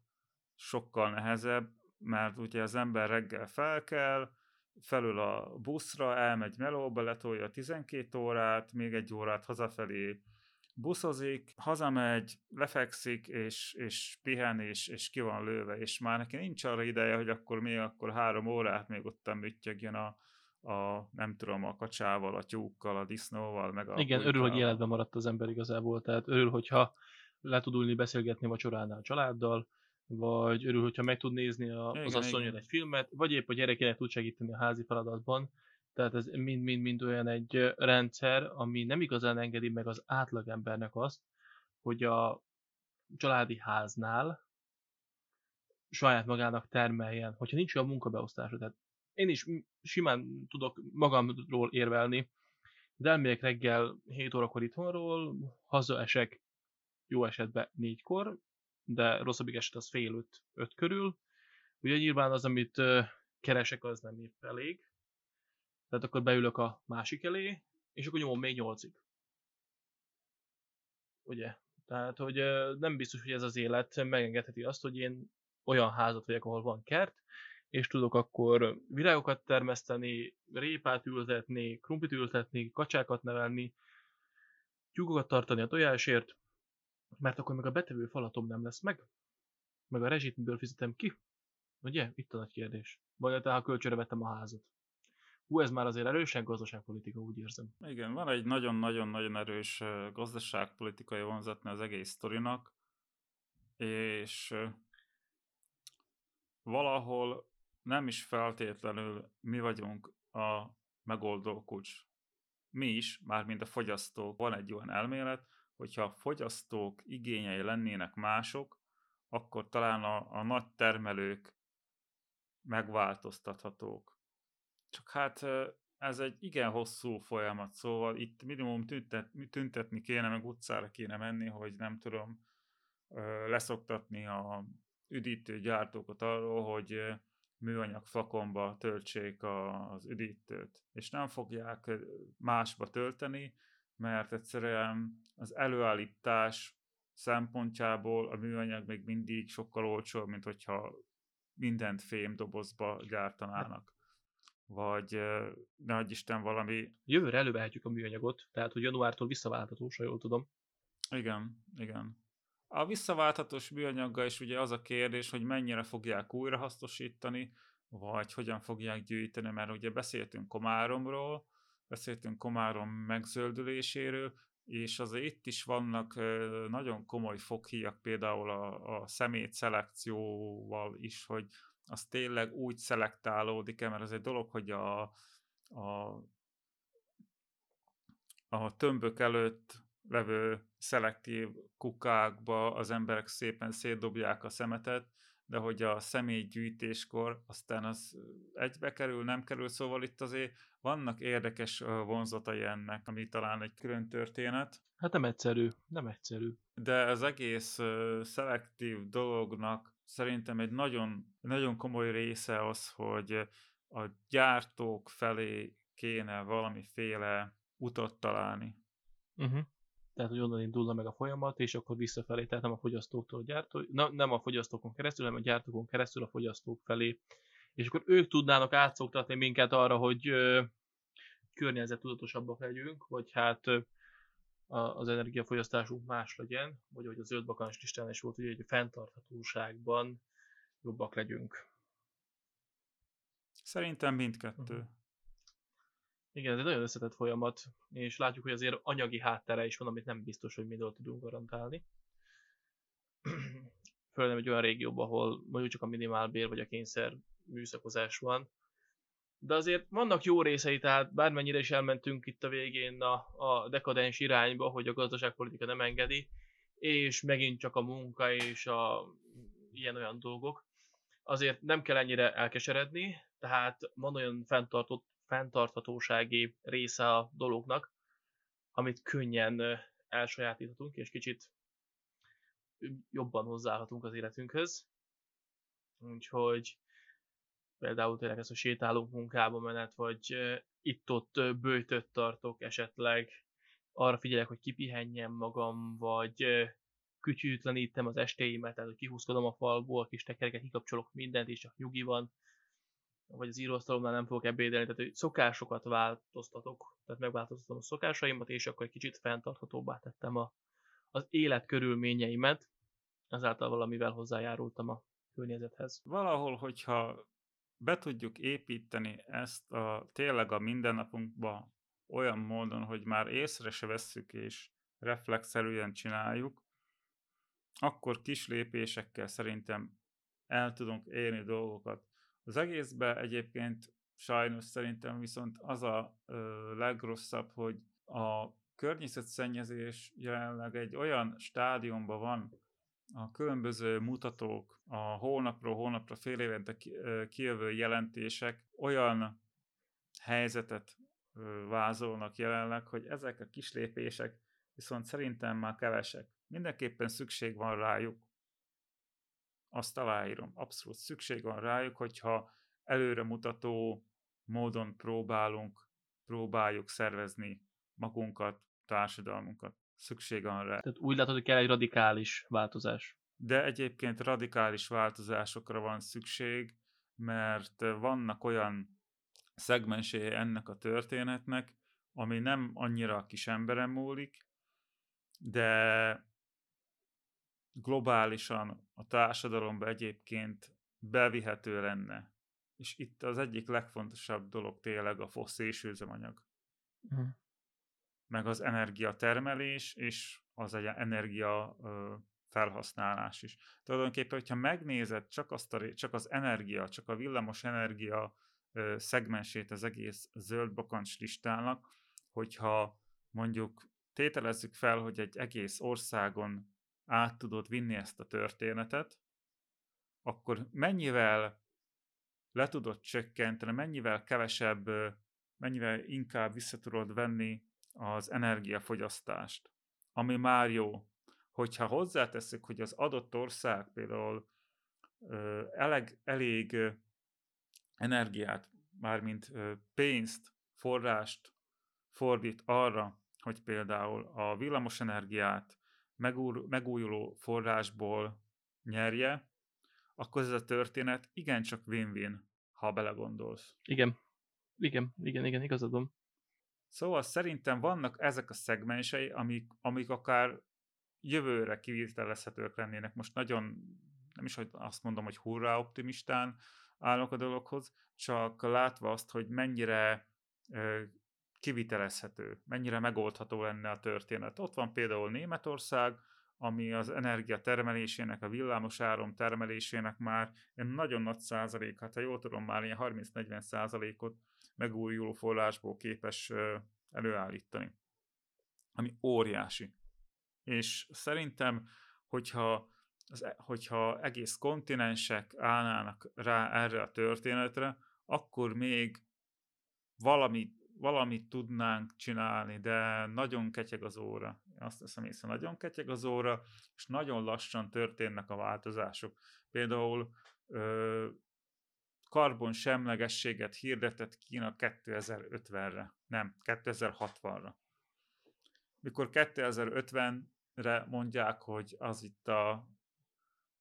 B: sokkal nehezebb, mert ugye az ember reggel fel kell, felül a buszra, elmegy melóba, letolja a 12 órát, még egy órát hazafelé buszozik, hazamegy, lefekszik, és, és pihen, és, és ki van lőve, és már neki nincs arra ideje, hogy akkor még akkor három órát még ott műtjögjön a, a, nem tudom, a kacsával, a tyúkkal, a disznóval, meg a
A: Igen, örül, hogy életben maradt az ember igazából, tehát örül, hogyha le tud ülni beszélgetni vacsoránál a családdal, vagy örül, hogyha meg tud nézni a, igen, az asszonyon egy filmet, vagy épp a gyerekének tud segíteni a házi feladatban, tehát ez mind-mind-mind olyan egy rendszer, ami nem igazán engedi meg az átlagembernek azt, hogy a családi háznál saját magának termeljen, hogyha nincs olyan munkabeosztása. Tehát én is simán tudok magamról érvelni, de elmegyek reggel 7 órakor itthonról, hazaesek jó esetben négykor, de rosszabbik eset az fél öt, öt körül. Ugye nyilván az, amit keresek, az nem épp elég, tehát akkor beülök a másik elé, és akkor nyomom még nyolcig. Ugye? Tehát, hogy nem biztos, hogy ez az élet megengedheti azt, hogy én olyan házat vagyok, ahol van kert, és tudok akkor virágokat termeszteni, répát ültetni, krumplit ültetni, kacsákat nevelni, tyúkokat tartani a tojásért, mert akkor meg a betevő falatom nem lesz meg, meg a rezsit miből fizetem ki. Ugye? Itt a nagy kérdés. Vagy ha kölcsönre vettem a házat. Hú, ez már azért erősen gazdaságpolitika, úgy érzem.
B: Igen, van egy nagyon-nagyon-nagyon erős gazdaságpolitikai vonzatni az egész sztorinak, és valahol nem is feltétlenül mi vagyunk a megoldó kulcs. Mi is, mármint a fogyasztók, van egy olyan elmélet, hogyha a fogyasztók igényei lennének mások, akkor talán a, a nagy termelők megváltoztathatók. Csak hát ez egy igen hosszú folyamat, szóval itt minimum tüntet, tüntetni kéne, meg utcára kéne menni, hogy nem tudom leszoktatni a üdítő gyártókat arról, hogy műanyag flakonba töltsék az üdítőt, és nem fogják másba tölteni, mert egyszerűen az előállítás szempontjából a műanyag még mindig sokkal olcsóbb, mint hogyha mindent fémdobozba gyártanának. Vagy ne Isten valami...
A: Jövőre elővehetjük a műanyagot, tehát hogy januártól visszaváltható, ha jól tudom.
B: Igen, igen. A visszaválthatós műanyaggal is ugye az a kérdés, hogy mennyire fogják újrahasznosítani, vagy hogyan fogják gyűjteni, mert ugye beszéltünk Komáromról, beszéltünk Komárom megzöldüléséről, és azért itt is vannak nagyon komoly foghíjak, például a, a szemét szelekcióval is, hogy az tényleg úgy szelektálódik-e, mert az egy dolog, hogy a, a, a tömbök előtt levő szelektív kukákba az emberek szépen szétdobják a szemetet, de hogy a személygyűjtéskor aztán az egybe kerül, nem kerül, szóval itt azért vannak érdekes vonzatai ennek, ami talán egy külön történet.
A: Hát nem egyszerű, nem egyszerű.
B: De az egész uh, szelektív dolognak szerintem egy nagyon, nagyon komoly része az, hogy a gyártók felé kéne valamiféle utat találni.
A: Uh-huh tehát hogy onnan indulna meg a folyamat, és akkor visszafelé, tehát nem a fogyasztóktól a gyártó, na, nem a fogyasztókon keresztül, hanem a gyártókon keresztül a fogyasztók felé. És akkor ők tudnának átszoktatni minket arra, hogy ö, környezettudatosabbak legyünk, vagy hát ö, az energiafogyasztásunk más legyen, vagy hogy a zöld bakancs listán is volt, ugye, hogy a fenntarthatóságban jobbak legyünk.
B: Szerintem mindkettő. Uh-huh.
A: Igen, ez egy nagyon összetett folyamat, és látjuk, hogy azért anyagi háttere is van, amit nem biztos, hogy mindent tudunk garantálni. Főleg egy olyan régióban, ahol mondjuk csak a minimálbér vagy a kényszer műszakozás van. De azért vannak jó részei, tehát bármennyire is elmentünk itt a végén a, a dekadens irányba, hogy a gazdaságpolitika nem engedi, és megint csak a munka és a ilyen-olyan dolgok. Azért nem kell ennyire elkeseredni, tehát van olyan fenntartott fenntarthatósági része a dolognak, amit könnyen elsajátíthatunk, és kicsit jobban hozzáhatunk az életünkhöz. Úgyhogy például tényleg ez, hogy sétálunk munkába menet, vagy itt-ott bőjtött tartok esetleg, arra figyelek, hogy kipihenjem magam, vagy kütyűtlenítem az estéimet, tehát hogy kihúzkodom a falból, kis tekereket, kikapcsolok mindent, és csak nyugi van vagy az íróasztalomnál nem fogok ebédelni, tehát hogy szokásokat változtatok, tehát megváltoztatom a szokásaimat, és akkor egy kicsit fenntarthatóbbá tettem a, az élet körülményeimet, ezáltal valamivel hozzájárultam a környezethez.
B: Valahol, hogyha be tudjuk építeni ezt a tényleg a mindennapunkba olyan módon, hogy már észre se vesszük és reflexzerűen csináljuk, akkor kis lépésekkel szerintem el tudunk érni dolgokat. Az egészben egyébként sajnos szerintem viszont az a ö, legrosszabb, hogy a környezetszennyezés jelenleg egy olyan stádiumban van, a különböző mutatók, a hónapról hónapra fél évente kijövő jelentések olyan helyzetet vázolnak jelenleg, hogy ezek a kislépések viszont szerintem már kevesek. Mindenképpen szükség van rájuk azt aláírom. Abszolút szükség van rájuk, hogyha előremutató módon próbálunk, próbáljuk szervezni magunkat, társadalmunkat. Szükség van rá.
A: Tehát úgy látod, hogy kell egy radikális változás.
B: De egyébként radikális változásokra van szükség, mert vannak olyan szegmensé ennek a történetnek, ami nem annyira a kis emberen múlik, de globálisan a társadalomba egyébként bevihető lenne. és itt az egyik legfontosabb dolog tényleg a fosszilis üzemanyag. Uh-huh. Meg az energiatermelés, és az egy energia felhasználás is. Tulajdonképpen, hogyha megnézed csak, azt a, csak az energia, csak a villamos energia szegmensét az egész zöld bakancs listának, hogyha mondjuk tételezzük fel, hogy egy egész országon át tudod vinni ezt a történetet, akkor mennyivel le tudod csökkenteni, mennyivel kevesebb, mennyivel inkább vissza tudod venni az energiafogyasztást, ami már jó. Hogyha hozzáteszük, hogy az adott ország például eleg, elég energiát, mármint pénzt, forrást fordít arra, hogy például a villamosenergiát megújuló forrásból nyerje, akkor ez a történet igencsak win-win, ha belegondolsz.
A: Igen. Igen, igen, igen, igazadom.
B: Szóval szerintem vannak ezek a szegmensei, amik, amik akár jövőre kivitelezhetők lennének. Most nagyon, nem is hogy azt mondom, hogy hurrá optimistán állok a dologhoz, csak látva azt, hogy mennyire kivitelezhető, mennyire megoldható lenne a történet. Ott van például Németország, ami az energia termelésének, a villamos áram termelésének már egy nagyon nagy százalék, hát ha jól tudom, már ilyen 30-40 százalékot megújuló forrásból képes előállítani. Ami óriási. És szerintem, hogyha, az, e, hogyha egész kontinensek állnának rá erre a történetre, akkor még valami valamit tudnánk csinálni, de nagyon ketyeg az óra. Azt hiszem észre, nagyon ketyeg az óra, és nagyon lassan történnek a változások. Például ö, karbon semlegességet hirdetett Kína 2050-re, nem, 2060-ra. Mikor 2050-re mondják, hogy az itt a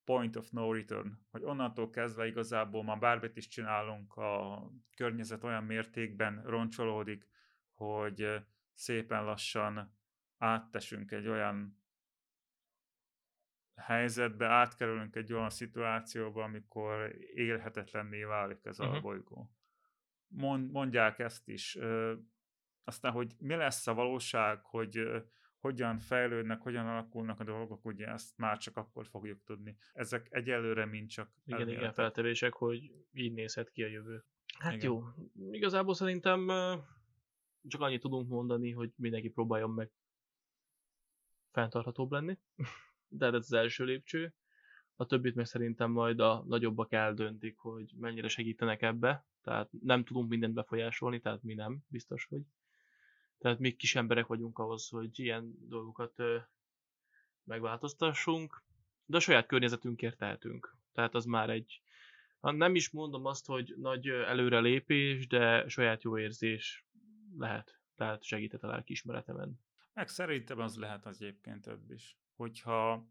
B: point of no return, hogy onnantól kezdve igazából már bármit is csinálunk, a környezet olyan mértékben roncsolódik, hogy szépen lassan áttesünk egy olyan helyzetbe, átkerülünk egy olyan szituációba, amikor élhetetlenné válik ez uh-huh. a mhm. bolygó. Mondják ezt is. Aztán, hogy mi lesz a valóság, hogy hogyan fejlődnek, hogyan alakulnak a dolgok, ugye ezt már csak akkor fogjuk tudni. Ezek egyelőre mind csak
A: Igen, elméletek. igen, feltevések, hogy így nézhet ki a jövő. Hát igen. jó, igazából szerintem csak annyit tudunk mondani, hogy mindenki próbáljon meg fenntarthatóbb lenni, de ez az első lépcső. A többit meg szerintem majd a nagyobbak eldöntik, hogy mennyire segítenek ebbe. Tehát nem tudunk mindent befolyásolni, tehát mi nem, biztos, hogy tehát még kis emberek vagyunk ahhoz, hogy ilyen dolgokat megváltoztassunk, de a saját környezetünkért tehetünk. Tehát az már egy, nem is mondom azt, hogy nagy előrelépés, de saját jó érzés lehet. Tehát segített a lelkiismeretemen.
B: Meg szerintem az lehet az egyébként több is. Hogyha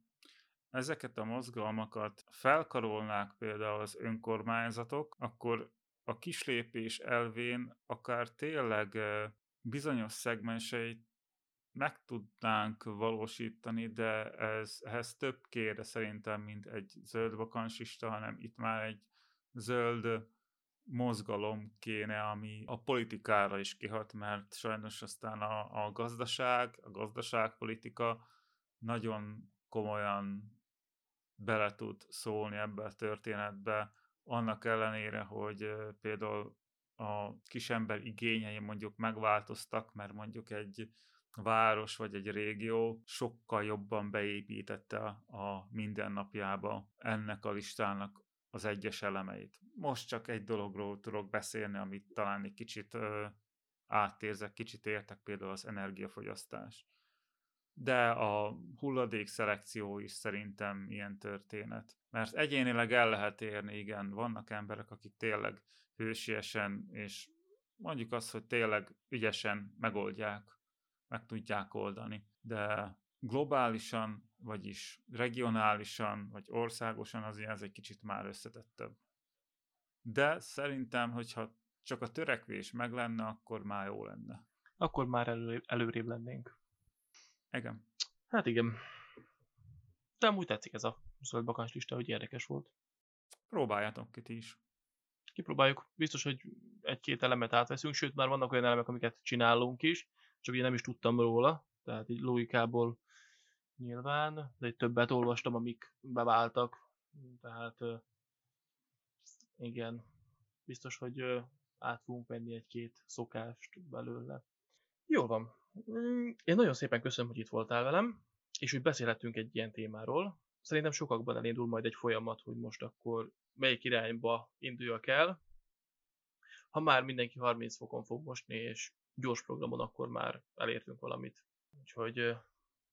B: ezeket a mozgalmakat felkarolnák például az önkormányzatok, akkor a kislépés elvén akár tényleg bizonyos szegmenseit meg tudnánk valósítani, de ez, ehhez több kére szerintem, mint egy zöld vakansista, hanem itt már egy zöld mozgalom kéne, ami a politikára is kihat, mert sajnos aztán a, a gazdaság, a gazdaságpolitika nagyon komolyan bele tud szólni ebbe a történetbe, annak ellenére, hogy például a kisember igényei mondjuk megváltoztak, mert mondjuk egy város vagy egy régió sokkal jobban beépítette a mindennapjába ennek a listának az egyes elemeit. Most csak egy dologról tudok beszélni, amit talán egy kicsit ö, átérzek, kicsit értek például az energiafogyasztás. De a hulladék szelekció is szerintem ilyen történet. Mert egyénileg el lehet érni, igen, vannak emberek, akik tényleg hősiesen, és mondjuk azt, hogy tényleg ügyesen megoldják, meg tudják oldani. De globálisan, vagyis regionálisan, vagy országosan azért ez egy kicsit már összetettebb. De szerintem, hogyha csak a törekvés meg lenne, akkor már jó lenne.
A: Akkor már elő, előrébb lennénk.
B: Igen.
A: Hát igen. De amúgy tetszik ez a zöld lista, hogy érdekes volt.
B: Próbáljátok ki ti is.
A: Kipróbáljuk. Biztos, hogy egy-két elemet átveszünk, sőt már vannak olyan elemek, amiket csinálunk is, csak ugye nem is tudtam róla, tehát így logikából nyilván, de egy többet olvastam, amik beváltak, tehát igen, biztos, hogy át fogunk venni egy-két szokást belőle. Jól van. Mm, én nagyon szépen köszönöm, hogy itt voltál velem, és hogy beszélhetünk egy ilyen témáról. Szerintem sokakban elindul majd egy folyamat, hogy most akkor melyik irányba induljak el. Ha már mindenki 30 fokon fog mosni, és gyors programon, akkor már elértünk valamit. Úgyhogy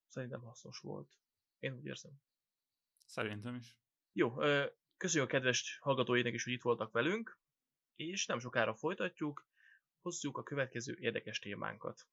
A: szerintem hasznos volt. Én úgy érzem.
B: Szerintem is.
A: Jó, köszönjük a kedves hallgatóinak is, hogy itt voltak velünk, és nem sokára folytatjuk, hozzuk a következő érdekes témánkat.